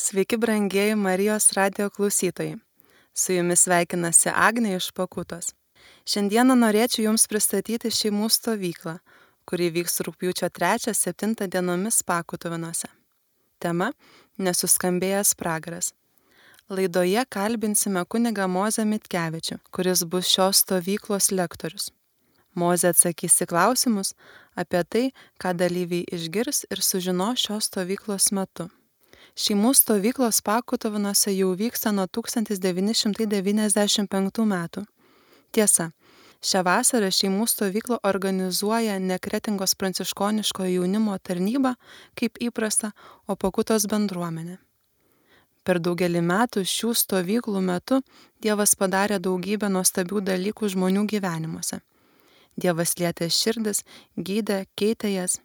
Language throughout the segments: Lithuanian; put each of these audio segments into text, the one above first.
Sveiki, brangieji Marijos radio klausytojai. Su jumis sveikinasi Agnė iš Pakutos. Šiandieną norėčiau Jums pristatyti šeimų stovyklą, kuri vyks rūpjūčio 3-7 dienomis Pakutovinuose. Tema - nesuskambėjęs pragaras. Laidoje kalbinsime kunigą Mozę Mitkevičių, kuris bus šios stovyklos lektorius. Mozė atsakys į klausimus apie tai, ką dalyviai išgirs ir sužino šios stovyklos metu. Šeimų stovyklos Pakutovinuose jau vyksta nuo 1995 metų. Tiesa, šią vasarą šeimų stovyklą organizuoja ne Kretingos pranciškoniško jaunimo tarnyba, kaip įprasta, o Pakutos bendruomenė. Per daugelį metų šių stovyklų metu Dievas padarė daugybę nuostabių dalykų žmonių gyvenimuose. Dievas lietė širdis, gydė, keitė jas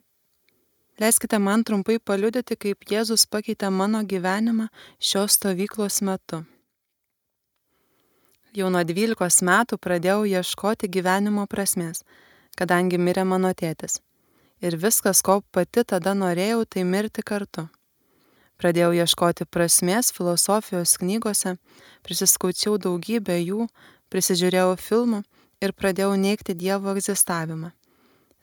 Leiskite man trumpai paliudyti, kaip Jėzus pakeitė mano gyvenimą šios stovyklos metu. Jau nuo 12 metų pradėjau ieškoti gyvenimo prasmės, kadangi mirė mano tėtis. Ir viskas, ko pati tada norėjau, tai mirti kartu. Pradėjau ieškoti prasmės filosofijos knygose, prisiskaučiau daugybę jų, prisižiūrėjau filmų ir pradėjau neikti Dievo egzistavimą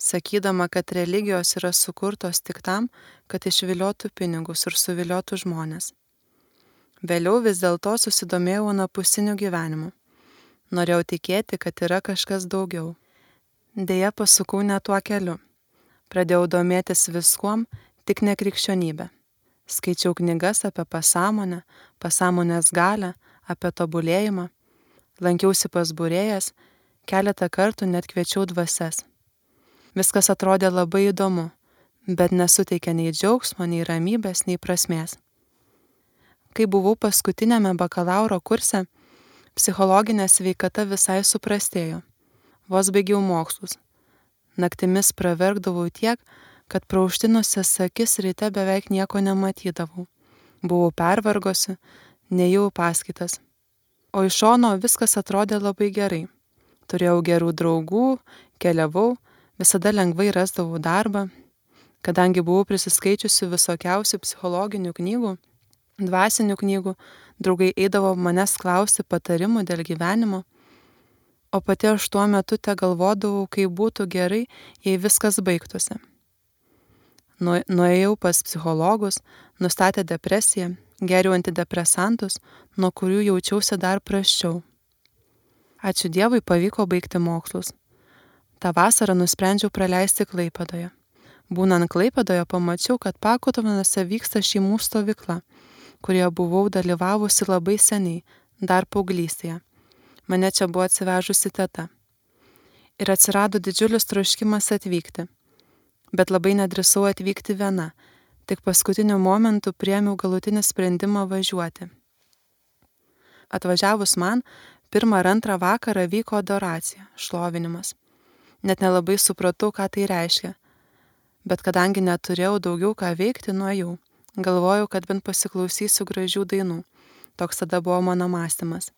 sakydama, kad religijos yra sukurtos tik tam, kad išviliotų pinigus ir suviliotų žmonės. Vėliau vis dėlto susidomėjau anapusiniu gyvenimu. Norėjau tikėti, kad yra kažkas daugiau. Deja, pasukau ne tuo keliu. Pradėjau domėtis viskuom, tik ne krikščionybė. Skaičiau knygas apie pasąmonę, pasąmonės galę, apie tobulėjimą. Lankiausi pas būrėjas, keletą kartų net kviečiau dvasias. Viskas atrodė labai įdomu, bet nesuteikė nei džiaugsmo, nei ramybės, nei prasmės. Kai buvau paskutinėme bakalauro kurse, psichologinė sveikata visai suprastėjo. Vos baigiau mokslus. Naktimis praverkdavau tiek, kad prauštinusias akis ryte beveik nieko nematydavau. Buvau pervargosi, nejau paskaitas. O iš šono viskas atrodė labai gerai. Turėjau gerų draugų, keliavau, visada lengvai rasdavau darbą, kadangi buvau prisiskaičiusi visokiausių psichologinių knygų, dvasinių knygų, draugai eidavo manęs klausti patarimų dėl gyvenimo, o pati aš tuo metu te galvodavau, kaip būtų gerai, jei viskas baigtųsi. Nuėjau pas psichologus, nustatė depresiją, geriau antidepresantus, nuo kurių jaučiausi dar praščiau. Ačiū Dievui pavyko baigti mokslus. Ta vasarą nusprendžiau praleisti Klaipadoje. Būnant Klaipadoje pamačiau, kad Pakotovinuose vyksta šeimų stovykla, kurioje buvau dalyvavusi labai seniai, dar paauglystėje. Mane čia buvo atsivežusi teta. Ir atsirado didžiulis troškimas atvykti. Bet labai nedrįsau atvykti viena, tik paskutiniu momentu priemiau galutinį sprendimą važiuoti. Atvažiavus man, pirmą ar antrą vakarą vyko adoracija, šlovinimas net nelabai supratau, ką tai reiškia. Bet kadangi neturėjau daugiau ką veikti, nuėjau. Galvojau, kad bent pasiklausysiu gražių dainų. Toks tada buvo mano mąstymas.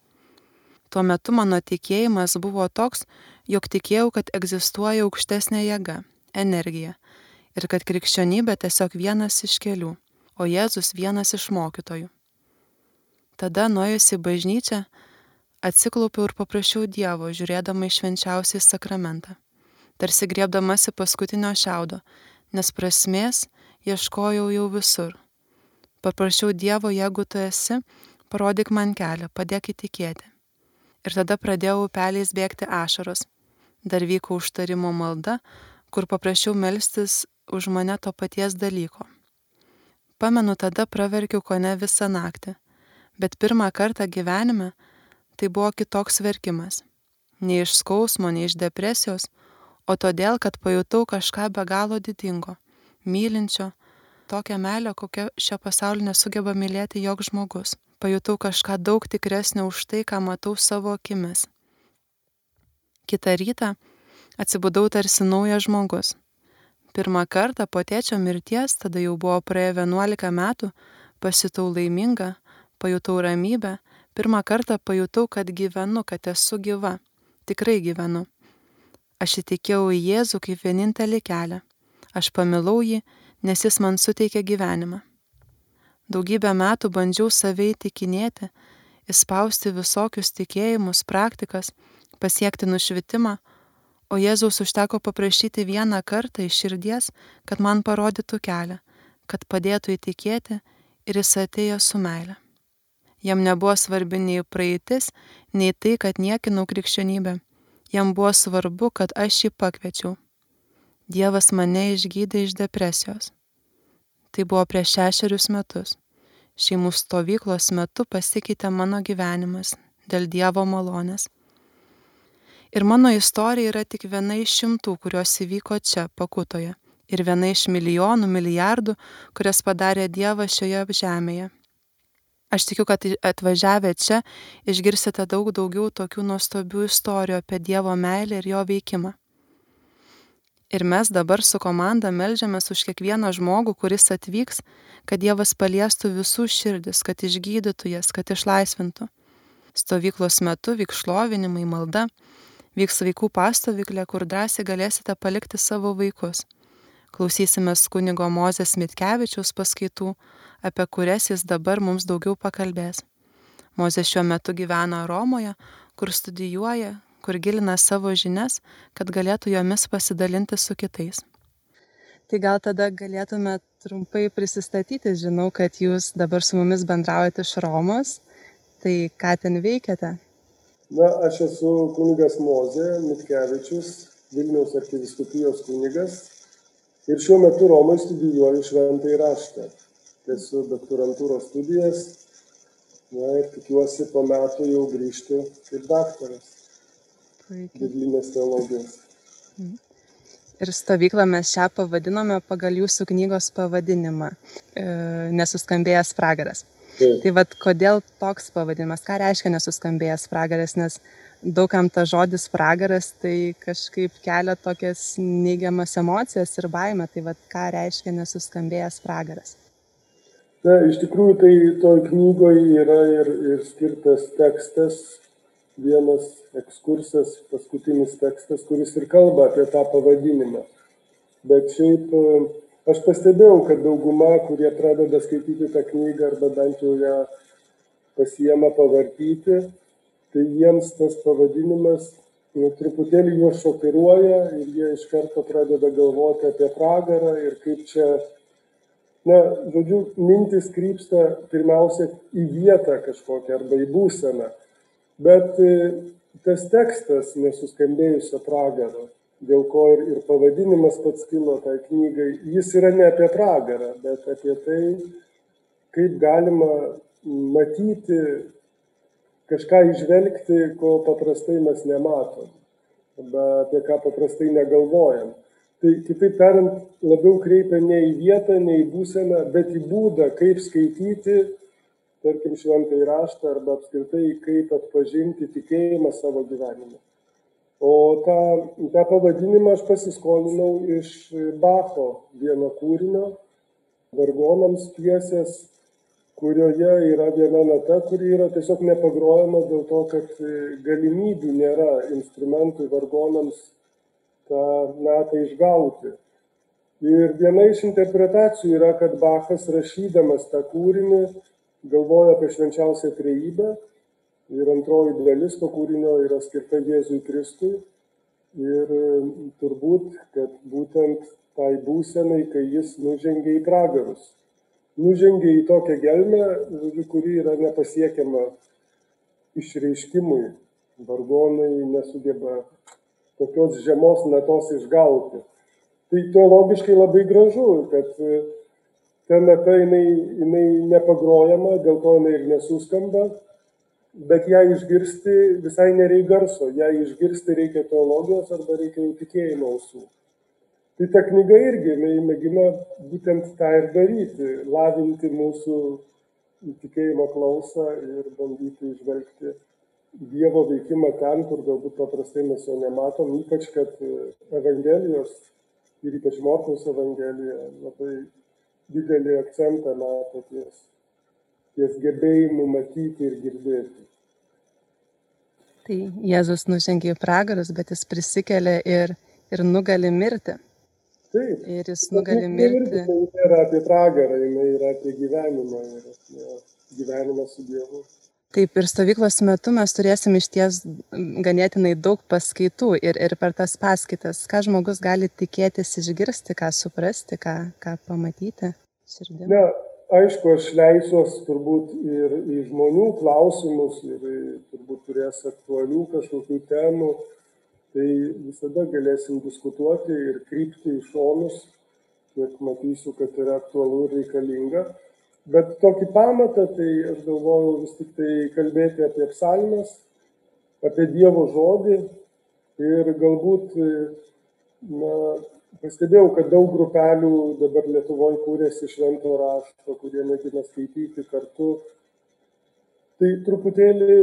Tuo metu mano tikėjimas buvo toks, jog tikėjau, kad egzistuoja aukštesnė jėga - energija. Ir kad krikščionybė tiesiog vienas iš kelių, o Jėzus vienas iš mokytojų. Tada nuėjusi bažnyčią, atsiklaupiau ir paprašiau Dievo, žiūrėdama į švenčiausiai sakramentą tarsi griebdamasi paskutinio šiaudo, nes prasmės ieškojau jau visur. Paprašiau Dievo, jeigu tu esi, parodyk man kelią, padėk įtikėti. Ir tada pradėjau upeliais bėgti ašaros. Dar vyko užtarimo malda, kur paprašiau melstis už mane to paties dalyko. Pamenu, tada praverkiau kone visą naktį, bet pirmą kartą gyvenime tai buvo kitoks verkimas. Ne iš skausmo, ne iš depresijos, o todėl, kad pajutau kažką be galo didingo, mylinčio, tokią meilę, kokią šio pasaulio nesugeba mylėti joks žmogus. Pajutau kažką daug tikresnio už tai, ką matau savo akimis. Kita rytą atsibudau tarsi naujas žmogus. Pirmą kartą po tėčio mirties, tada jau buvo praėję 11 metų, pasitau laiminga, pajutau ramybę, pirmą kartą pajutau, kad gyvenu, kad esu gyva, tikrai gyvenu. Aš įtikėjau į Jėzų kaip vienintelį kelią. Aš pamilau jį, nes jis man suteikė gyvenimą. Daugybę metų bandžiau save įtikinėti, įspausti visokius tikėjimus, praktikas, pasiekti nušvitimą, o Jėzaus užteko paprašyti vieną kartą iš širdies, kad man parodytų kelią, kad padėtų įtikėti ir jis atėjo su meile. Jam nebuvo svarbi nei praeitis, nei tai, kad niekinau krikščionybę. Jam buvo svarbu, kad aš jį pakviečiau. Dievas mane išgydė iš depresijos. Tai buvo prieš šešerius metus. Šeimų stovyklos metu pasikeitė mano gyvenimas dėl Dievo malonės. Ir mano istorija yra tik viena iš šimtų, kurios įvyko čia, pakutoje. Ir viena iš milijonų, milijardų, kurias padarė Dievas šioje žemėje. Aš tikiu, kad atvažiavę čia išgirsite daug daugiau tokių nuostabių istorijų apie Dievo meilę ir jo veikimą. Ir mes dabar su komanda melžiamės už kiekvieną žmogų, kuris atvyks, kad Dievas paliestų visų širdis, kad išgydytų jas, kad išlaisvintų. Stovyklos metu vyks šlovinimai, malda, vyks vaikų pastovyklė, kur drąsiai galėsite palikti savo vaikus. Klausysimės kunigo Mozės Mitkevičiaus paskaitų, apie kurias jis dabar mums daugiau pakalbės. Mozė šiuo metu gyvena Romoje, kur studijuoja, kur gilina savo žinias, kad galėtų jomis pasidalinti su kitais. Tai gal tada galėtume trumpai prisistatyti, žinau, kad jūs dabar su mumis bendraujate iš Romos, tai ką ten veikiate? Na, aš esu kunigas Mozė Mitkevičius, Vilniaus arkiviskupijos kunigas ir šiuo metu Romai studijuoju šventąjį raštą. Esu doktorantūros studijas na, ir tikiuosi po metų jau grįžti kaip daktaras biblinės teologijos. Mhm. Ir stovyklą mes šią pavadinome pagal jūsų knygos pavadinimą, e, nesuskambėjęs pragaras. Taip. Tai vad, kodėl toks pavadinimas, ką reiškia nesuskambėjęs pragaras, nes daugam ta žodis pragaras tai kažkaip kelia tokias neigiamas emocijas ir baimę, tai vad, ką reiškia nesuskambėjęs pragaras. Na, iš tikrųjų, tai toj knygoje yra ir, ir skirtas tekstas, vienas ekskursas, paskutinis tekstas, kuris ir kalba apie tą pavadinimą. Bet šiaip aš pastebėjau kad dauguma kurie pradeda skaityti tą knygą arba bent jau ją pasiima pavartyti tai jiems tas pavadinimas nu, truputėlį juos šokiruoja ir jie iš karto pradeda galvoti apie pragarą ir kaip čia, na, žodžiu, mintis krypsta pirmiausia į vietą kažkokią arba į būseną. Bet e, tas tekstas nesuskambėjusio pragaro dėl ko ir, ir pavadinimas pats kilo tai knygai, jis yra ne apie pragarą, bet apie tai, kaip galima matyti, kažką išvelgti, ko paprastai mes nematom, arba apie ką paprastai negalvojam. Tai kitaip tariant, labiau kreipia ne į vietą, ne į būseną, bet į būdą, kaip skaityti, tarkim, šventą įraštą arba apskritai, kaip atpažinti tikėjimą savo gyvenime. O tą, tą pavadinimą aš pasiskolinau iš Bacho vieno kūrinio, vargonams piesės, kurioje yra viena nata, kuri yra tiesiog nepagrojama dėl to, kad galimybių nėra instrumentui vargonams tą natą išgauti. Ir viena iš interpretacijų yra, kad Bachas rašydamas tą kūrinį galvoja apie švenčiausią trejybę ir antroji dalis to kūrinio yra skirta Jėzui Kristui. Ir turbūt, kad būtent tai būsenai, kai jis nužengė į pragarus. Nužengė į tokią gelmę, kuri yra nepasiekiama išreiškimui. Vargonai nesugeba tokios žemos natos išgauti. Tai teologiškai labai gražu, kad ta nata jinai, jinai nepagrojama, dėl to jinai ir nesuskamba, bet ją išgirsti visai nereik garso, ją išgirsti reikia teologijos arba reikia jau tikėjimo ausų. Tai ta knyga irgi mėgina būtent tą ir daryti, lavinti mūsų tikėjimo klausą ir bandyti išvelgti Dievo veikimą ten, kur galbūt paprastai mes jo nematom, ypač kad Evangelijos ir ypač Morkaus Evangelija labai didelį akcentą mato ties ties gebėjimu matyti ir girdėti. Tai Jėzus nužengė į pragarus, bet jis prisikelia ir, ir nugali mirti. Taip. Ir jis nugali mirti. Tai nėra apie pragarą, jinai yra apie gyvenimą ir apie gyvenimą su Dievu. Taip, ir stovyklos metu mes turėsim iš ties ganėtinai daug paskaitų ir, ir per tas paskaitas, ką žmogus gali tikėtis išgirsti, ką suprasti, ką, ką pamatyti širdimi. Na, aišku, aš leisiuos turbūt ir į žmonių klausimus ir turbūt turės aktualių kažkokių temų tai visada galėsim diskutuoti ir krypti į šonus, kiek matysiu, kad yra aktualu ir reikalinga. Bet tokį pamatą, tai aš galvoju vis tik tai kalbėti apie psalmes, apie Dievo žodį ir galbūt, na, pastebėjau, kad daug grupelių dabar Lietuvoje kūrėsi švento rašto, kurie mėgina skaityti kartu. Tai truputėlį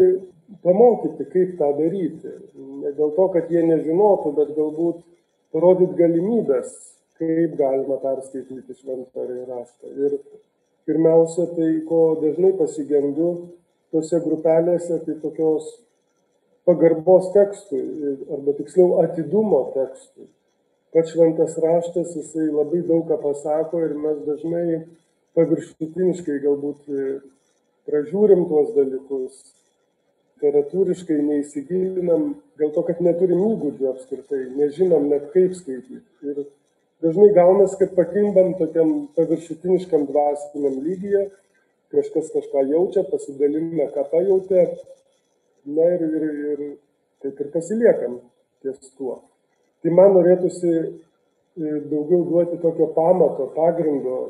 pamokyti, kaip tą daryti. Ne dėl to, kad jie nežinotų, bet galbūt parodyti galimybės, kaip galima perskaityti šventąjį raštą. Ir pirmiausia, tai ko dažnai pasigendu tose grupelėse, tai tokios pagarbos tekstui, arba tiksliau atidumo tekstui. Pats šventas raštas, jisai labai daug ką pasako ir mes dažnai paviršutiniškai galbūt pražiūrim tuos dalykus, literatūriškai neįsigilinam dėl to, kad neturim įgūdžių apskritai, nežinom net kaip skaityti. Ir dažnai gaunas, kad pakimbam tokiam paviršutiniškam dvasiniam lygyje, kažkas kažką jaučia, pasidalina, ką pajautė, na ir, ir, ir taip ir pasiliekam ties tuo. Tai man norėtųsi e, daugiau duoti tokio pamato, pagrindo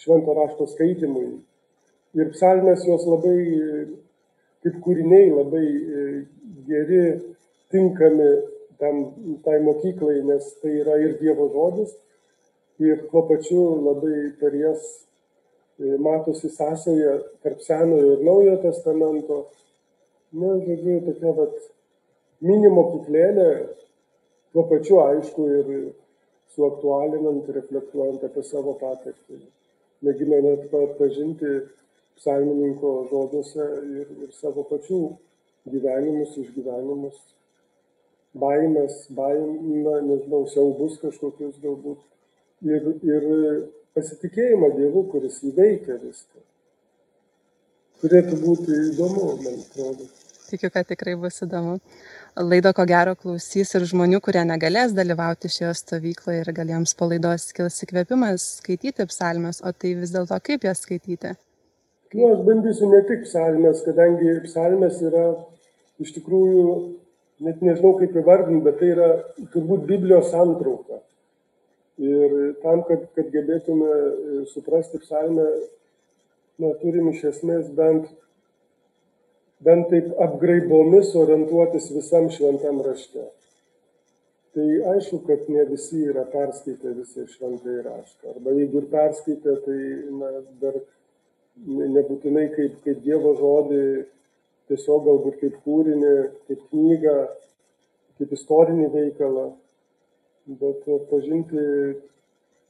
švento rašto skaitimui. Ir psalmės jos labai kaip kūriniai labai e, geri, tinkami tam, tai mokyklai, nes tai yra ir Dievo žodis, ir tuo pačiu labai per jas e, matosi sąsaja tarp Senojo ir Naujojo testamento. Na, žodžiu, tokia vat mini mokyklėlė, tuo pačiu aišku ir suaktualinant, reflektuojant apie savo patirtį. Mėginant pažinti psalmininko žodžiuose ir, ir savo pačių gyvenimus, išgyvenimus, baimės, baimę, nežinau, siaubus kažkokius galbūt ir, ir pasitikėjimą Dievu, kuris įveikia viską. Turėtų būti įdomu, man atrodo. Tikiu, kad tikrai bus įdomu. Laido ko gero klausys ir žmonių, kurie negalės dalyvauti šioje stovykloje ir gal jiems palaidos kils įkvėpimas skaityti psalmes, o tai vis dėlto kaip jas skaityti? Nu, aš bandysiu ne tik psalmės, kadangi psalmės yra iš tikrųjų, net nežinau kaip įvardinti, bet tai yra turbūt Biblijos santrauka. Ir tam, kad, kad gebėtume e, suprasti psalmę, na, turim iš esmės bent, bent taip apgraibomis orientuotis visam šventam rašte. Tai aišku, kad ne visi yra perskaitę visą šventąjį raštą. Arba jeigu ir perskaitę, tai na, dar nebūtinai kaip, kaip Dievo žodį, tiesiog galbūt kaip kūrinį, kaip knygą, kaip istorinį veikalą, bet pažinti,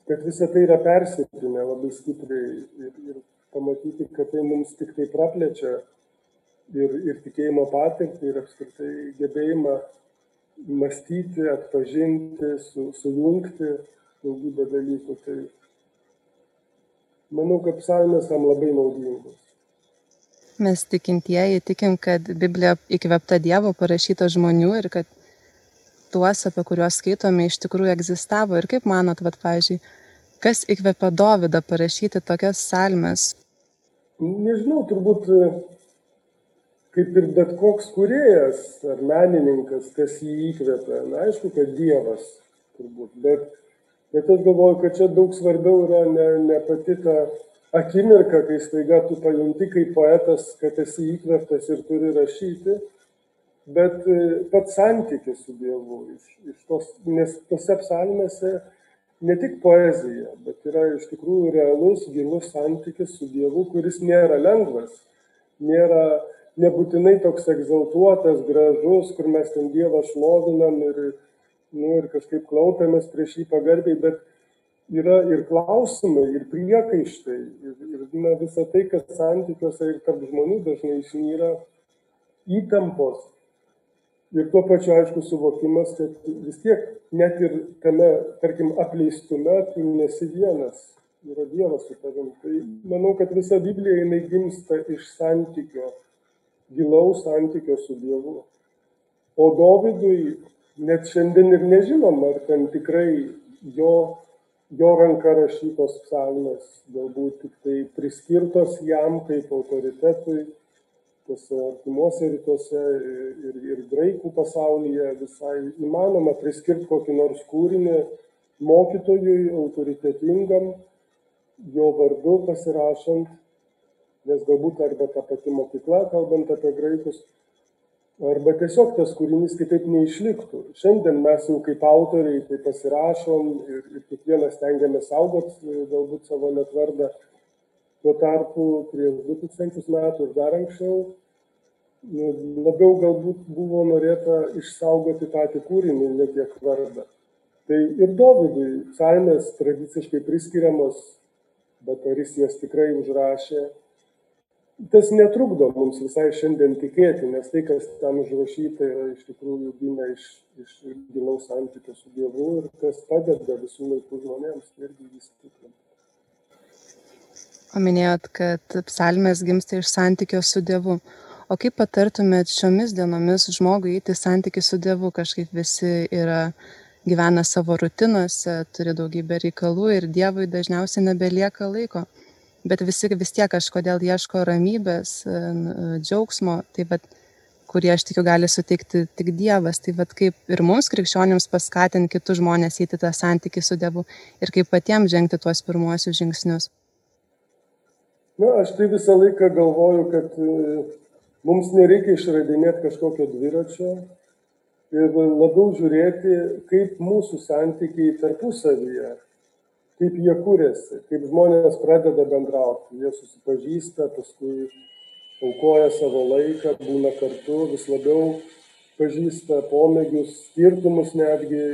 kad visa tai yra persipinę labai stipriai ir, ir pamatyti, kad tai mums tik tai praplečia ir, ir tikėjimo patirtį ir apskritai gebėjimą mąstyti, atpažinti, su, sujungti daugybę dalykų. Tai manau, kad psalmės tam labai naudingos. Mes tikintieji tikim, kad Biblija įkvepta Dievo parašyta žmonių ir kad tuos, apie kuriuos skaitome, iš tikrųjų egzistavo. Ir kaip manot, vad, pavyzdžiui, kas įkvepia Dovydą parašyti tokias salmes? Nežinau, turbūt kaip ir bet koks kuriejas ar menininkas, kas jį įkvepia. Na, aišku, kad Dievas turbūt, bet bet aš galvoju kad čia daug svarbiau yra ne ne pati ta akimirka kai staiga tu pajunti kaip poetas kad esi įkvėptas ir turi rašyti bet e, pats santykis su dievu iš iš tos nes tose psalmėse ne tik poezija bet yra iš tikrųjų realus gilus santykis su dievu kuris nėra lengvas nėra nebūtinai toks egzaltuotas gražus kur mes ten dievą šlovinam ir nu, ir kažkaip klaupiamės prieš jį pagarbiai, bet yra ir klausimai, ir priekaištai, ir, ir na, visa tai, kas santykiuose ir tarp žmonių dažnai išnyra įtampos. Ir tuo pačiu aišku suvokimas, kad vis tiek net ir tame, tarkim, apleistume tu nesi vienas, yra Dievas su tavim. Tai manau, kad visa Biblija jinai gimsta iš santykio, gilaus santykio su Dievu. O Dovydui net šiandien ir nežinom, ar ten tikrai jo, jo ranka rašytos psalmės, galbūt tik tai priskirtos jam kaip autoritetui tuose artimuose rytuose ir, ir graikų pasaulyje visai įmanoma priskirti kokį nors kūrinį mokytojui autoritetingam, jo vardu pasirašant, nes galbūt arba ta pati mokykla, kalbant apie graikus, arba tiesiog tas kūrinys kitaip neišliktų. Šiandien mes jau kaip autoriai tai pasirašom ir, ir kiekvienas tengiamės saugoti galbūt savo net vardą. Tuo tarpu prieš 2000 metų ir dar anksčiau labiau galbūt buvo norėta išsaugoti patį kūrinį, ne tiek vardą. Tai ir Dovydui psalmės tradiciškai priskiriamos, bet ar jis jas tikrai užrašė, tas netrukdo mums visai šiandien tikėti, nes tai, kas ten užrašyta, yra iš tikrųjų gimę iš, iš gilaus santykio su Dievu ir kas padeda visų laikų žmonėms irgi jį stiprinti. Paminėjot, kad psalmės gimsta iš santykio su Dievu. O kaip patartumėt šiomis dienomis žmogui įti santykių su Dievu, kažkaip visi yra gyvena savo rutinose, turi daugybę reikalų ir Dievui dažniausiai nebelieka laiko, bet visi vis tiek kažkodėl ieško ramybės, džiaugsmo, tai bet kurį aš tikiu gali suteikti tik Dievas. Tai vad kaip ir mums krikščionims paskatinti kitus žmonės įti tą santykį su Dievu ir kaip patiems žengti tuos pirmuosius žingsnius. Na, aš tai visą laiką galvoju, kad e, mums nereikia išradinėti kažkokio dviračio ir labiau žiūrėti, kaip mūsų santykiai tarpusavyje, kaip jie kūrėsi, kaip žmonės pradeda bendrauti, jie susipažįsta, paskui aukoja savo laiką, būna kartu, vis labiau pažįsta pomėgius, skirtumus netgi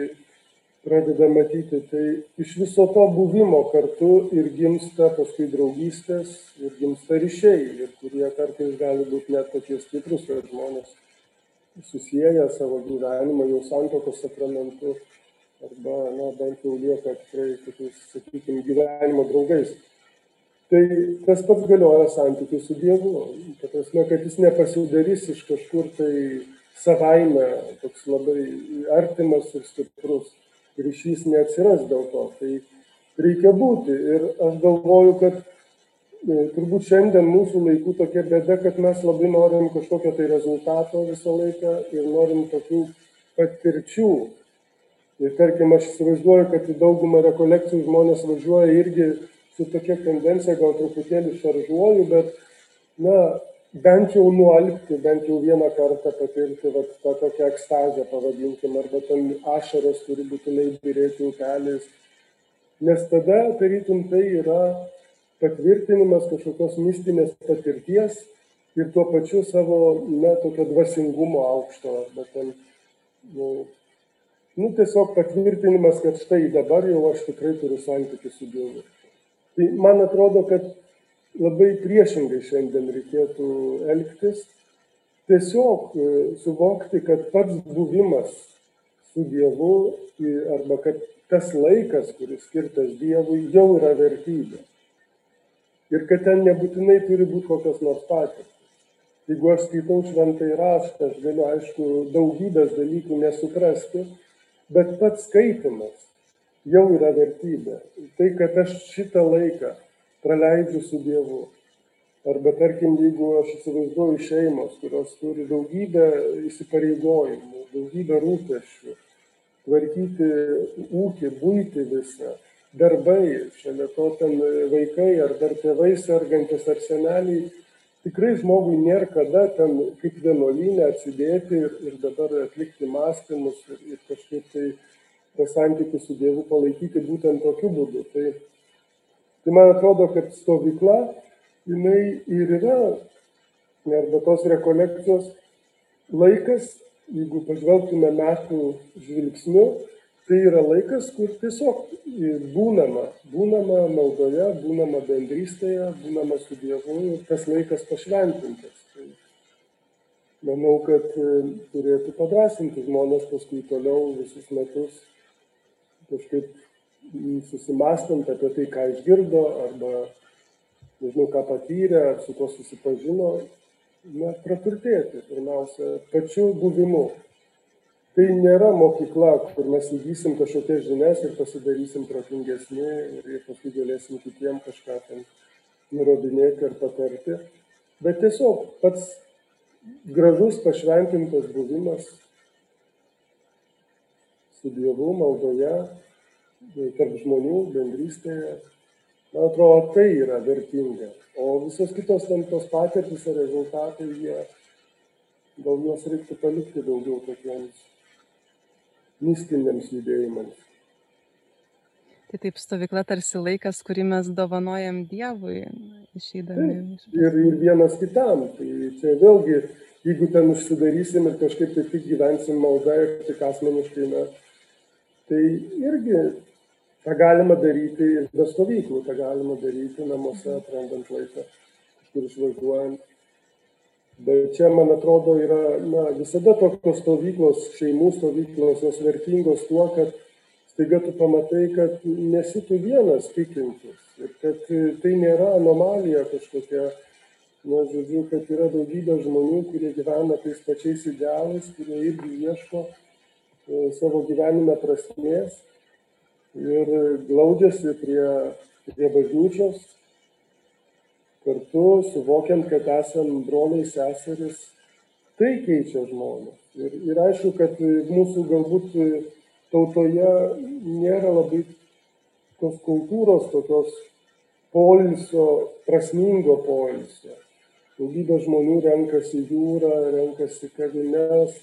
pradeda matyti. Tai iš viso to buvimo kartu ir gimsta paskui draugystės, ir gimsta ryšiai, ir kurie kartais gali būti net tokie stiprus, kad žmonės susiję savo gyvenimą jau santokos sakramentu, arba, na, bent jau lieka tikrai tokiais, sakykime, gyvenimo draugais. Tai tas pats galioja santykiai su Dievu. Ta prasme, kad jis nepasidarys iš kažkur tai savaime toks labai artimas ir stiprus ryšys neatsiras dėl to. Tai reikia būti. Ir aš galvoju, kad e, turbūt šiandien mūsų laikų tokia bėda, kad mes labai norim kažkokio tai rezultato visą laiką ir norim tokių patirčių. Ir tarkim, aš įsivaizduoju, kad į daugumą rekolekcijų žmonės važiuoja irgi su tokia tendencija, gal truputėlį šaržuoju, bet, na, bent jau nualpti, bent jau vieną kartą patirti vat, tą tokią ekstazę, pavadinkim, arba ten ašaros turi būtinai birėti upeliais. Nes tada, tarytum, tai yra patvirtinimas kažkokios mistinės patirties ir tuo pačiu savo, na, tokio dvasingumo aukšto, arba ten, nu, nu, tiesiog patvirtinimas, kad štai dabar jau aš tikrai turiu santykių su Dievu. Tai man atrodo, kad labai priešingai šiandien reikėtų elgtis. Tiesiog e, suvokti, kad pats buvimas su Dievu arba kad tas laikas, kuris skirtas Dievui, jau yra vertybė. Ir kad ten nebūtinai turi būti kokios nors patirtis. Jeigu aš skaitau šventai raštą, aš galiu, aišku, daugybės dalykų nesuprasti, bet pats skaitimas jau yra vertybė. Tai, kad aš šitą laiką praleidžiu su Dievu. Arba tarkim, jeigu aš įsivaizduoju šeimos, kurios turi daugybę įsipareigojimų, daugybę rūpešių, tvarkyti ūkį, būti visą, darbai, šalia to ten vaikai ar dar tėvai sergantis ar seneliai, tikrai žmogui nėra kada ten kaip vienuolynė atsidėti ir, ir dabar atlikti mąstymus ir, ir kažkaip tai tą santykių su Dievu palaikyti būtent tokiu būdu. Tai Tai man atrodo, kad stovykla, jinai ir yra, arba tos rekolekcijos laikas, jeigu pažvelgtume metų žvilgsniu, tai yra laikas, kur tiesiog būnama, būnama maldoje, būnama bendrystėje, būnama su Dievu ir tas laikas pašventintas. Tai manau, kad e, turėtų padrasinti žmonės paskui toliau visus metus kažkaip susimastant apie tai, ką išgirdo, arba nežinau, ką patyrė, ar su kuo susipažino, na, praturtėti pirmiausia pačiu buvimu. Tai nėra mokykla, kur mes įgysim kažkokias žinias ir pasidarysim protingesni ir, ir paskui galėsim kitiem kažką ten nurodinėti ar patarti, bet tiesiog pats gražus pašventintas buvimas su Dievu maldoje, tarp žmonių, bendrystėje, man atrodo, tai yra vertinga. O visos kitos ten tos patirtis ar rezultatai, jie, gal juos reiktų palikti daugiau tokiems mistiniams judėjimams. Tai taip stovykla tarsi laikas, kurį mes dovanojam Dievui, išeidami. Ir, ir vienas kitam. Tai čia vėlgi, jeigu ten užsidarysim ir kažkaip tai tik gyvensim maldą ir tik asmeniškai, na, tai irgi tą galima daryti ir be stovyklų, tą galima daryti namuose, atrandant laiką, kažkur išvažiuojant. Bet čia, man atrodo, yra na, visada tokios stovyklos, šeimų stovyklos, jos vertingos tuo, kad staiga tu pamatai, kad nesi tu vienas tikintis. Ir kad tai nėra anomalija kažkokia, na, žodžiu, kad yra daugybė žmonių, kurie gyvena tais pačiais idealais, kurie irgi ieško e, savo gyvenime prasmės ir glaudžiasi prie, prie bažnyčios, kartu suvokiant, kad esam broliai seseris, tai keičia žmonės. Ir, ir aišku, kad mūsų galbūt tautoje nėra labai tos kultūros, tokios poilsio, prasmingo poilsio. Daugybė žmonių renkasi jūrą, renkasi kavines,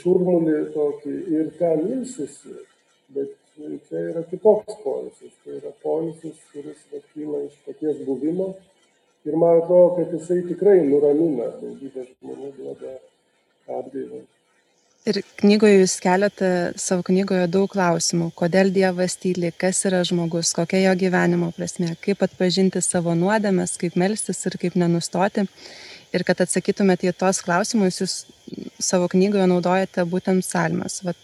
šurmulį tokį ir ten ilsisi. Bet čia yra kitoks poilsis. Tai yra poilsis, kuris kyla iš paties buvimo ir man atrodo, kad jisai tikrai nuramina daugybę žmonių, duoda atgaivą. Ir knygoje jūs keliate savo knygoje daug klausimų. Kodėl Dievas tyli, kas yra žmogus, kokia jo gyvenimo prasme, kaip atpažinti savo nuodėmes, kaip melstis ir kaip nenustoti. Ir kad atsakytumėte į tos klausimus, jūs savo knygoje naudojate būtent psalmes. Vat,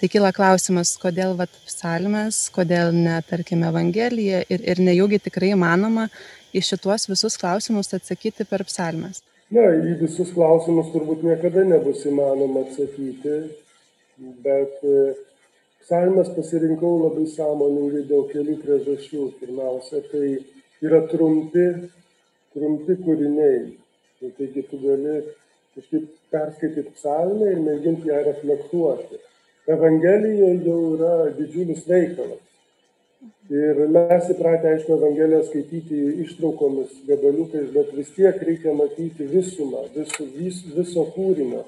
tai kyla klausimas, kodėl vat, psalmes, kodėl ne, tarkime, Evangelija ir, ir nejaugi tikrai įmanoma į šituos visus klausimus atsakyti per psalmes? Na, į visus klausimus turbūt niekada nebus įmanoma atsakyti, bet e, psalmes pasirinkau labai sąmoningai dėl kelių priežasčių. Pirmiausia, tai yra trumpi, trumpi kūriniai. Tai taigi tu gali kažkaip perskaityti psalmę ir mėginti ją reflektuoti. Evangelija jau yra didžiulis veikalas. Ir mes įpratę, aišku, Evangeliją skaityti ištraukomis, gabaliukais, bet vis tiek reikia matyti visumą, visu, vis, viso kūrinio.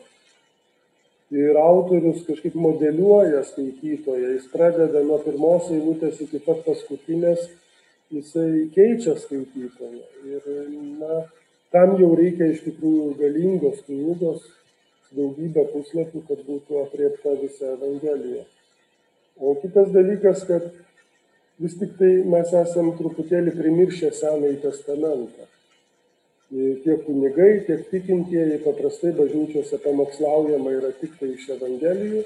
Ir autorius kažkaip modeliuoja skaitytoją, jis pradeda nuo pirmos eilutės iki pat paskutinės, jisai keičia skaitytoją. Ir na, tam jau reikia iš tikrųjų galingos knygos, daugybę puslapių, kad būtų apriepta visa Evangelija. O kitas dalykas, kad vis tik tai mes esam truputėlį primiršę Senąjį testamentą. Tiek kunigai, tiek tikintieji paprastai bažnyčiose pamokslaujama yra tik tai iš Evangelijų.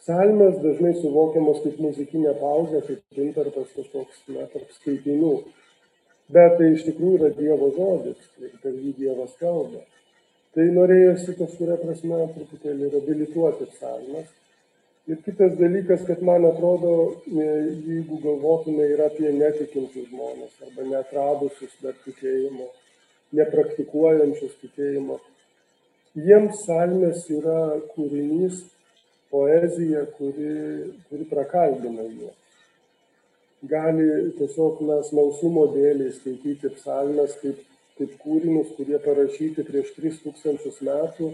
Psalmės dažnai suvokiamos kaip muzikinė pauzė, kaip intarpas kažkoks, tarp skaitinių. Bet tai iš tikrųjų yra Dievo žodis ir per jį Dievas kalba. Tai norėjosi kažkuria prasme truputėlį reabilituoti psalmes ir kitas dalykas kad man atrodo e, jeigu galvotume ir apie netikinčius žmones arba neatradusius dar tikėjimo nepraktikuojančius tikėjimo jiems psalmės yra kūrinys poezija kuri kuri prakalbina juos. Gali tiesiog na smalsumo dėlei skaityti psalmes kaip kaip kūrinius kurie parašyti prieš tris tūkstančius metų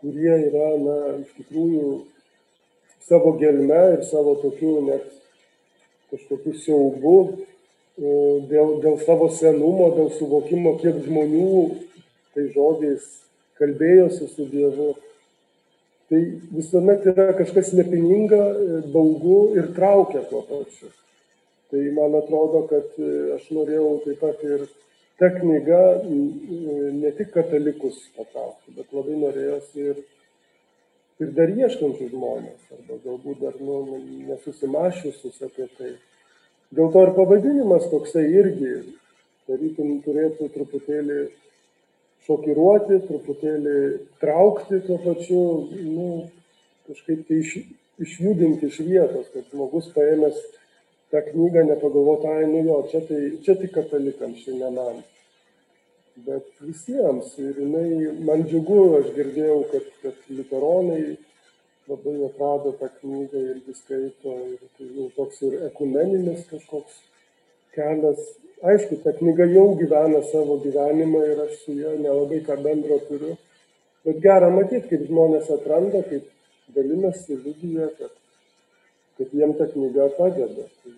kurie yra na iš tikrųjų savo gelme ir savo tokiu net kažkokiu siaubu e, dėl, dėl savo senumo, dėl suvokimo, kiek žmonių tai žodžiais kalbėjosi su Dievu. Tai visuomet yra kažkas nepininga, e, baugu ir traukia tuo pačiu. Tai man atrodo, kad e, aš norėjau taip pat ir ta knyga ne tik katalikus patrauktų, bet labai norėjosi ir, ir dar ieškančių žmonės, arba galbūt dar nu, nesusimašiusius apie tai. Dėl to ir pavadinimas toksai irgi, tarytum, turėtų truputėlį šokiruoti, truputėlį traukti tuo pačiu, nu, kažkaip tai iš, išjudinti iš vietos, kad žmogus paėmęs tą knygą nepagalvotų, ai, nu jo, čia, tai, čia tik katalikams, čia ne man. Bet visiems. Ir jinai, man džiugu, aš girdėjau, kad, kad literonai labai atrado tą knygą irgi skaito. Ir tai jau toks ir ekumeninis kažkoks kelias. Aišku, ta knyga jau gyvena savo gyvenimą ir aš su ja nelabai ką bendro turiu. Bet gera matyti, kaip žmonės atranda, kaip dalinasi liudyje, kad, kad jiem ta knyga padeda. Tai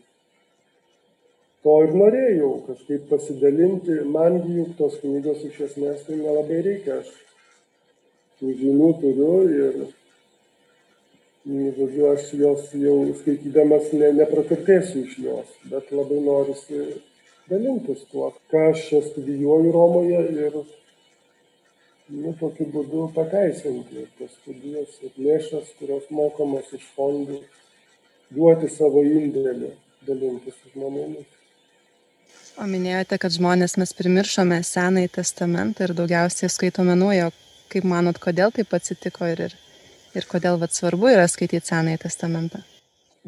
to ir norėjau kažkaip pasidalinti, mangi juk tos knygos iš esmės tai nelabai reikia. Aš tų žinių turiu ir, žodžiu, aš jos jau skaitydamas ne, nepraturtėsiu iš jos, bet labai norisi dalintis tuo, ką aš studijuoju Romoje ir nu, tokiu būdu pateisinti tas studijas ir lėšas, kurios mokamos iš fondų, duoti savo indėlį, dalintis su žmonėmis. O minėjote, kad žmonės mes primiršome Senąjį testamentą ir daugiausiai skaitome nuojo. Kaip manot, kodėl taip atsitiko ir, ir, ir kodėl vat, svarbu yra skaityti Senąjį testamentą?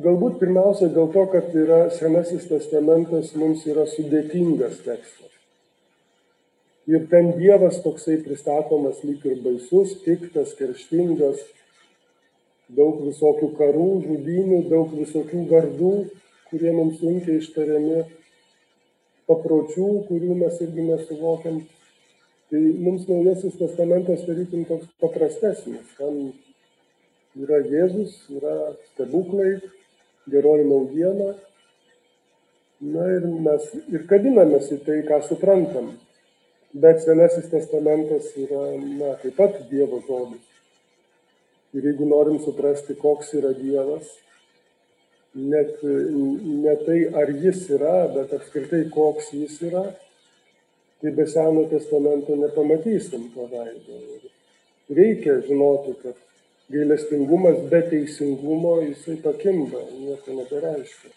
Galbūt pirmiausia dėl to, kad yra Senasis testamentas mums yra sudėtingas tekstas. Ir ten Dievas toksai pristatomas lyg ir baisus, piktas, kerštingas, daug visokių karų, žudinių, daug visokių vardų, kurie mums sunkiai ištariami, papročių, kurių mes irgi nesuvokiam. Tai mums naujasis testamentas tarytum toks paprastesnis. Ten yra Jėzus, yra stebuklai, geroji naujiena. Na ir mes ir kabinamės į tai, ką suprantam. Bet Senasis testamentas yra, na, taip pat Dievo žodis. Ir jeigu norim suprasti, koks yra Dievas, net ne tai, ar jis yra, bet apskritai, koks jis yra, tai be Seno testamento nepamatysim to veido. Reikia žinoti, kad gailestingumas be teisingumo jisai pakimba, nieko nebereiškia.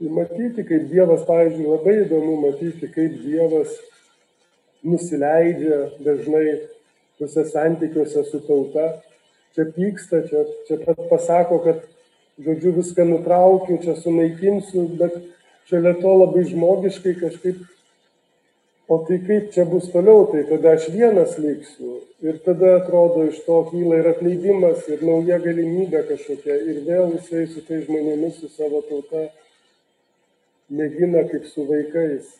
Ir matyti, kaip Dievas, pavyzdžiui, labai įdomu matyti, kaip Dievas nusileidžia dažnai tuose santykiuose su tauta, čia pyksta, čia, čia pat pasako, kad, žodžiu, viską nutraukiu, čia sunaikinsiu, bet šalia to labai žmogiškai kažkaip o tai kaip čia bus toliau tai tada aš vienas liksiu. Ir tada atrodo iš to kyla ir atleidimas ir nauja galimybė kažkokia ir vėl jisai su tais žmonėmis su savo tauta mėgina kaip su vaikais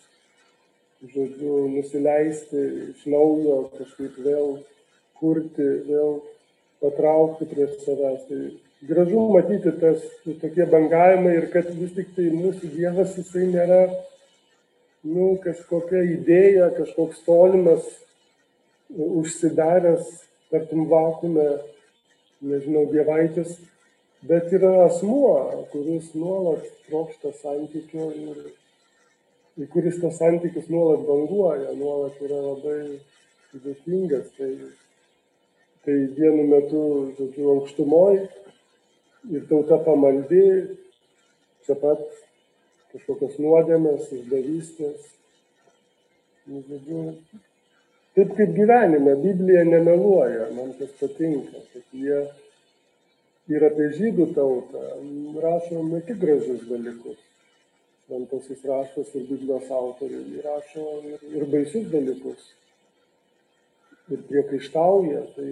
žodžiu nusileisti iš naujo kažkaip vėl kurti vėl patraukti prie savęs. Tai gražu matyti tas tokie bangavimai ir kad vis tik tai mūsų dievas jisai nėra nu, kažkokia idėja, kažkoks tolimas, užsidaręs, tartum vakume, nežinau, dievaitis, bet yra asmuo, kuris nuolat trokšta santykio ir, ir kuris tas santykis nuolat banguoja, nuolat yra labai sudėtingas. Tai, tai vienu metu, žodžiu, aukštumoj ir tauta pamaldi, čia pat kažkokios nuodėmės, išdavystės. Nu, žodžiu, taip kaip gyvenime, Biblija nemeluoja, man tas patinka, kad jie ir apie žydų tautą rašo ne tik gražius dalykus. Šventasis raštas ir Biblijos autoriai rašo ir, ir baisius dalykus. Ir priekaištauja. Tai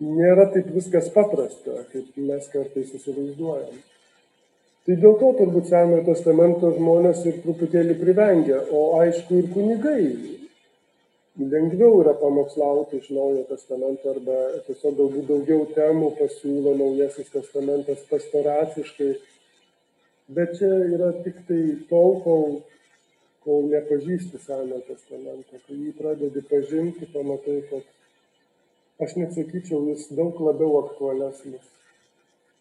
nėra taip viskas paprasta, kaip mes kartais įsivaizduojam. Tai dėl to turbūt senojo testamento žmonės ir truputėlį privengia o aišku ir kunigai. Lengviau yra pamokslauti iš naujojo testamento arba tiesiog galbūt daugiau temų pasiūlo naujasis testamentas pastoraciškai bet čia yra tiktai tol kol kol nepažįsti senojo testamento kai jį pradedi pažinti pamatai kad aš net sakyčiau jis daug labiau aktualesnis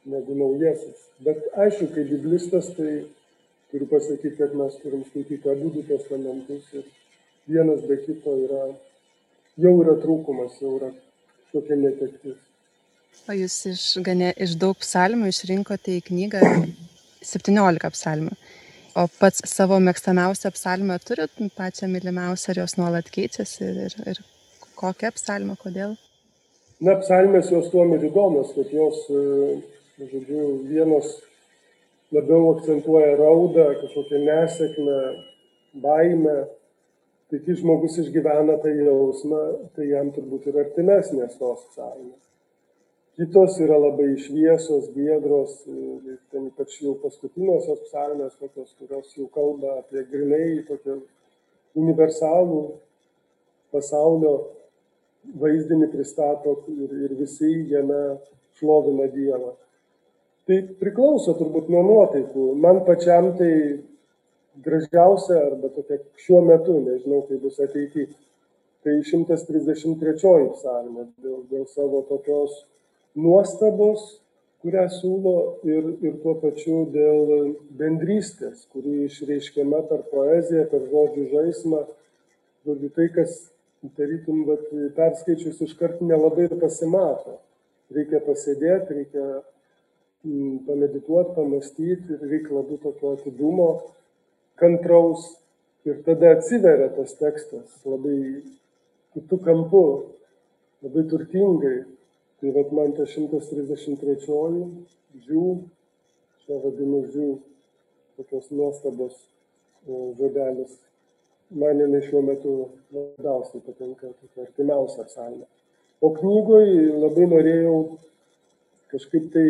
negu naujasis. Bet aišku, kaip biblistas, tai turiu pasakyti, kad mes turim skaityti abu du testamentus ir vienas be kito yra, jau yra trūkumas, jau yra tokia netektis. O jūs iš, ganė, iš daug psalmių išrinkote į knygą 17 psalmių. O pats savo mėgstamiausią psalmę turit, pačią mylimiausią, ar jos nuolat keičiasi ir, ir, ir kokią psalmę, kodėl? Na, psalmės jos tuo ir įdomios, kad jos, e, žodžiu, vienos labiau akcentuoja raudą, kažkokią nesėkmę, baimę. Tai kai žmogus išgyvena tą jausmą, tai jam turbūt ir artimesnės tos psalmės. Kitos yra labai šviesos, giedros, ir ten ypač jau paskutiniosios psalmės, tokios, kurios jau kalba apie grinai tokią universalų pasaulio vaizdinį pristato ir, ir visi jame šlovina Dievą. Tai priklauso turbūt nuo nuotaikų. Man pačiam tai gražiausia arba tokia šiuo metu, nežinau, kaip bus ateityje, tai 133 psalmė dėl, dėl savo tokios nuostabos, kurią siūlo ir, ir tuo pačiu dėl bendrystės, kuri išreiškiama per poeziją, per žodžių žaismą. Žodžiu, tai, kas, tarytum, bet perskaičius iškart nelabai ir pasimato. Reikia pasėdėti, reikia mm, pamedituoti, pamastyti ir reikia labiau tokio atidumo, kantraus. Ir tada atsiveria tas tekstas labai kitų kampų, labai turtingai. Tai vat man ta 133 žiū, čia vadinu žiū, tokios nuostabos e, žodelis. Man jinai šiuo metu labiausiai patinka, tokia artimiausia psalmė. O knygoj labai norėjau kažkaip tai,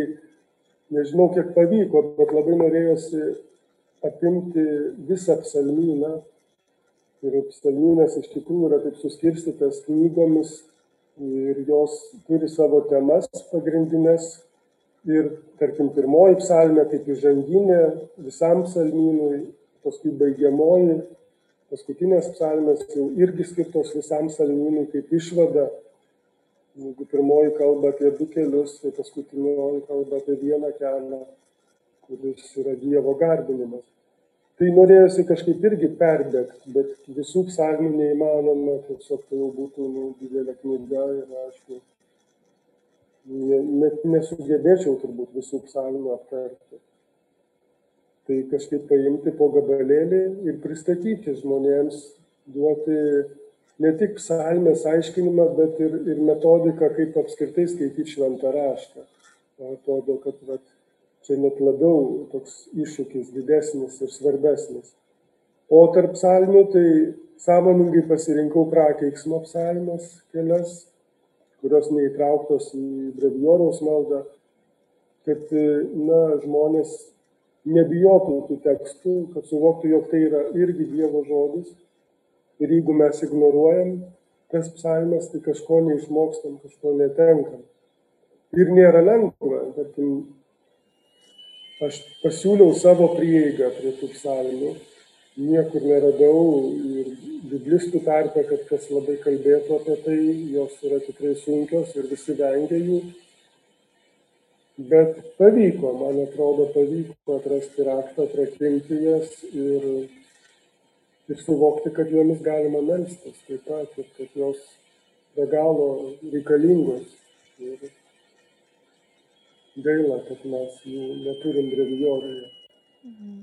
nežinau kiek pavyko, bet labai norėjosi apimti visą psalmyną. Ir psalmynas iš tikrųjų yra taip suskirstytas knygomis ir jos turi savo temas pagrindines. Ir, tarkim, pirmoji psalmė kaip įžanginė visam psalmynui, paskui baigiamoji, paskutinės psalmės jau irgi skirtos visam psalmynui kaip išvada. Jeigu pirmoji kalba apie du kelius, tai paskutinioji kalba apie vieną kelią, kuris yra Dievo garbinimas tai norėjosi kažkaip irgi perbėgt bet visų psalmių neįmanoma tiesiog tai jau būtų nu didelė knyga ir aišku ne, net nesugebėčiau turbūt visų psalmių aptarti. Tai kažkaip paimti po gabalėlį ir pristatyti žmonėms, duoti ne tik psalmės aiškinimą, bet ir, ir metodiką, kaip apskritai skaityti šventą raštą. Man atrodo, kad vat, čia net labiau toks iššūkis didesnis ir svarbesnis. O tarp psalmių tai sąmoningai pasirinkau prakeiksmo psalmes kelias, kurios neįtrauktos į brevioriaus maldą, kad na, žmonės nebijotų tų tekstų, kad suvoktų, jog tai yra irgi Dievo žodis. Ir jeigu mes ignoruojam tas psalmes, tai kažko neišmokstam, kažko netenkam. Ir nėra lengva, tarkim, aš pasiūliau savo prieigą prie tų psalmių, niekur neradau ir biblistų tarpe, kad kas labai kalbėtų apie tai, jos yra tikrai sunkios ir visi vengia jų. Bet pavyko, man atrodo, pavyko atrasti raktą, atrakinti jas ir, ir suvokti, kad jomis galima melstis taip pat ir kad jos be galo reikalingos. Ir gaila, kad mes jų neturim brevijoriuje. Mhm.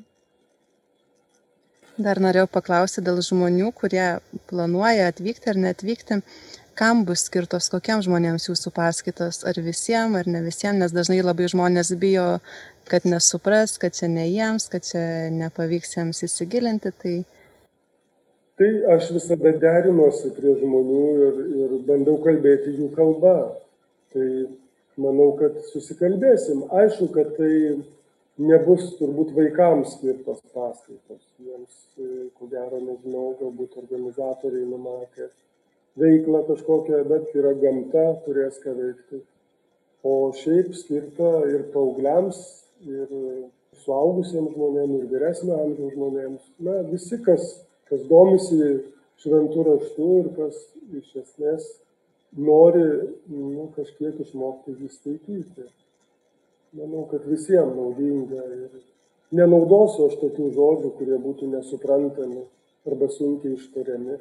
Dar norėjau paklausyti dėl žmonių, kurie planuoja atvykti ar neatvykti. Kam bus skirtos, kokiem žmonėms jūsų paskaitos, ar visiems, ar ne visiems, nes dažnai labai žmonės bijo, kad nesupras, kad čia ne jiems, kad čia nepavyks jiems įsigilinti. Tai... tai aš visada derinuosi prie žmonių ir, ir bandau kalbėti jų kalbą. Tai manau, kad susikalbėsim. Aišku, kad tai nebus turbūt vaikams skirtos paskaitos. Jiems, e, ko gero, nežinau, galbūt organizatoriai numatė veiklą kažkokią, bet yra gamta, turės ką veikti. O šiaip skirta ir paaugliams, ir suaugusiems žmonėms, ir vyresnio amžiaus žmonėms. Na, visi, kas, kas domisi šventų raštų ir kas iš esmės nori nu, kažkiek išmokti jį skaityti. Manau, kad visiems naudinga ir nenaudosiu aš tokių žodžių, kurie būtų nesuprantami arba sunkiai ištariami.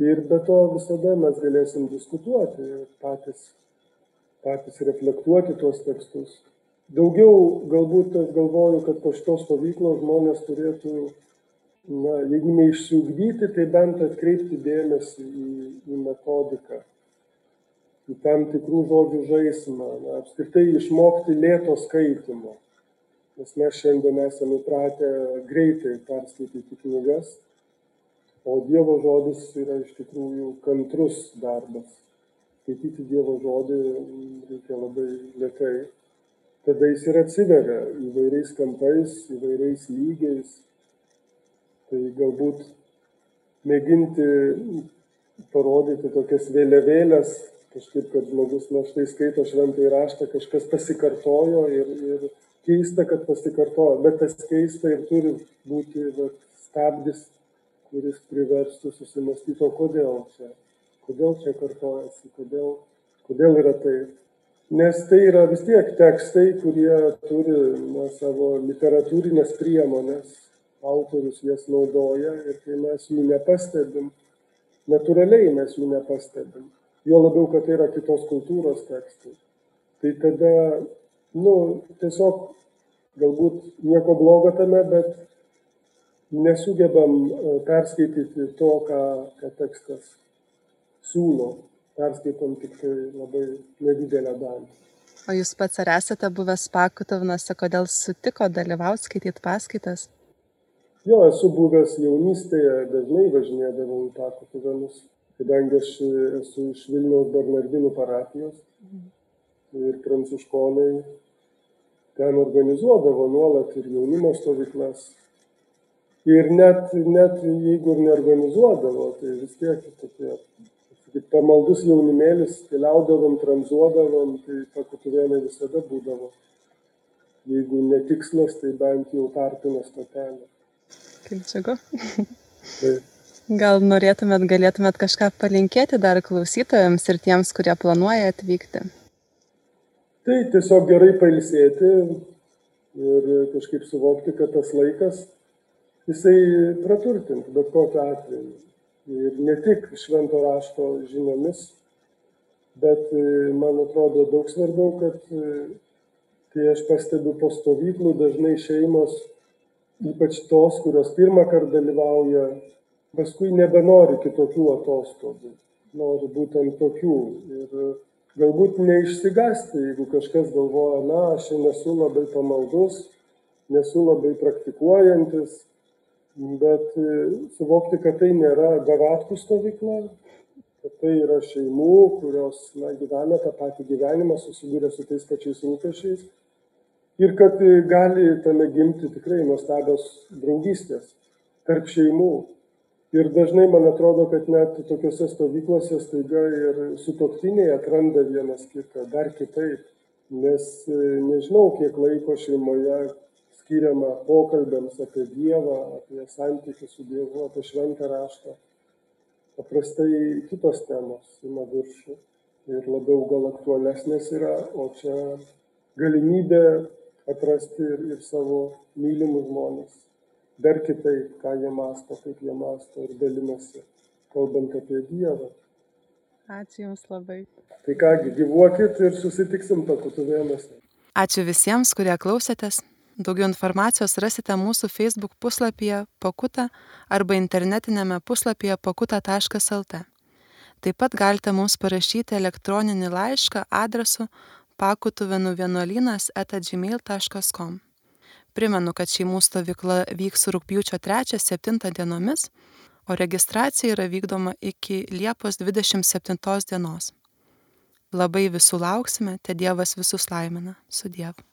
Ir be to visada mes galėsim diskutuoti ir patys, patys reflektuoti tuos tekstus. Daugiau galbūt aš galvoju, kad po šitos stovyklos žmonės turėtų, na, jeigu neišsiugdyti, tai bent atkreipti dėmesį į, į metodiką, į tam tikrų žodžių žaismą, na, apskritai išmokti lėto skaitimo. Nes mes šiandien esame įpratę greitai perskaityti knygas, o Dievo žodis yra iš tikrųjų kantrus darbas. Skaityti Dievo žodį reikia labai lietai tada jis ir atsiveria įvairiais kampais, įvairiais lygiais. Tai galbūt mėginti parodyti tokias vėliavėlės, kažkaip, kad žmogus na štai skaito šventąjį raštą, kažkas pasikartojo ir, ir keista, kad pasikartojo, bet tas keista ir turi būti vat, stabdis, kuris priverstų susimastyti, o kodėl čia, kodėl čia kartojasi, kodėl, kodėl yra taip nes tai yra vis tiek tekstai, kurie turi na, savo literatūrinės priemonės, autorius jas naudoja ir kai mes jų nepastebim, natūraliai mes jų nepastebim. Jo labiau, kad tai yra kitos kultūros tekstai. Tai tada, nu, tiesiog galbūt nieko blogo tame, bet nesugebam e, perskaityti to, ką, ką tekstas siūlo perskaitom tik tai labai nedidelę dalį. O jūs pats ar esate buvęs Pakutovnuose, kodėl sutiko dalyvauti skaityti paskaitas? Jo, esu buvęs jaunystėje, dažnai važinėdavau į Pakutovnus, kadangi aš esu iš Vilniaus Bernardinų parapijos ir pranciškonai ten organizuodavo nuolat ir jaunimo stovyklas. Ir net, net jeigu ir neorganizuodavo, tai vis tiek tokie kaip pamaldus jaunimėlis, keliaudavom, tranzuodavom, tai pakutuvėlė visada būdavo. Jeigu netikslas, tai bent jau tarpinė stotelė. Kaip džiugu. Taip. Gal norėtumėt, galėtumėt kažką palinkėti dar klausytojams ir tiems, kurie planuoja atvykti? Tai tiesiog gerai pailsėti ir kažkaip suvokti, kad tas laikas, jisai praturtintų bet kokiu atveju ir ne tik švento rašto žiniomis, bet e, man atrodo daug svarbiau, kad e, kai aš pastebiu po stovyklų, dažnai šeimos, ypač tos, kurios pirmą kartą dalyvauja, paskui nebenori kitokių atostogų, nori būtent tokių. Ir galbūt neišsigasti, jeigu kažkas galvoja, na, aš nesu labai pamaldus, nesu labai praktikuojantis, bet e, suvokti, kad tai nėra gavatkų stovykla, kad tai yra šeimų, kurios na, gyvena tą patį gyvenimą, susiduria su tais pačiais rūpešiais ir kad e, gali tame gimti tikrai nuostabios draugystės tarp šeimų. Ir dažnai man atrodo, kad net tokiuose stovyklose staiga ir sutoktiniai atranda vienas kitą dar kitaip, nes e, nežinau, kiek laiko šeimoje skiriama pokalbiams apie Dievą, apie santykių su Dievu, apie šventą raštą. Paprastai kitos temos ima viršų ir labiau gal aktualesnės yra, o čia galimybė atrasti ir, ir savo mylimus žmonės. Dar kitaip, ką jie masto, kaip jie masto ir dalinasi, kalbant apie Dievą. Ačiū Jums labai. Tai kągi, gyvuokit ir susitiksim pakutuvėnuose. Ačiū visiems, kurie klausėtės. Daugiau informacijos rasite mūsų Facebook puslapyje Pakuta arba internetinėme puslapyje pakuta.lt. Taip pat galite mums parašyti elektroninį laišką adresu pakutuvenų vienuolynas etagmail.com. Primenu, kad šeimų stovykla vyks rūpjūčio 3-7 dienomis, o registracija yra vykdoma iki Liepos 27 dienos. Labai visų lauksime, te Dievas visus laimina. Su Dievu.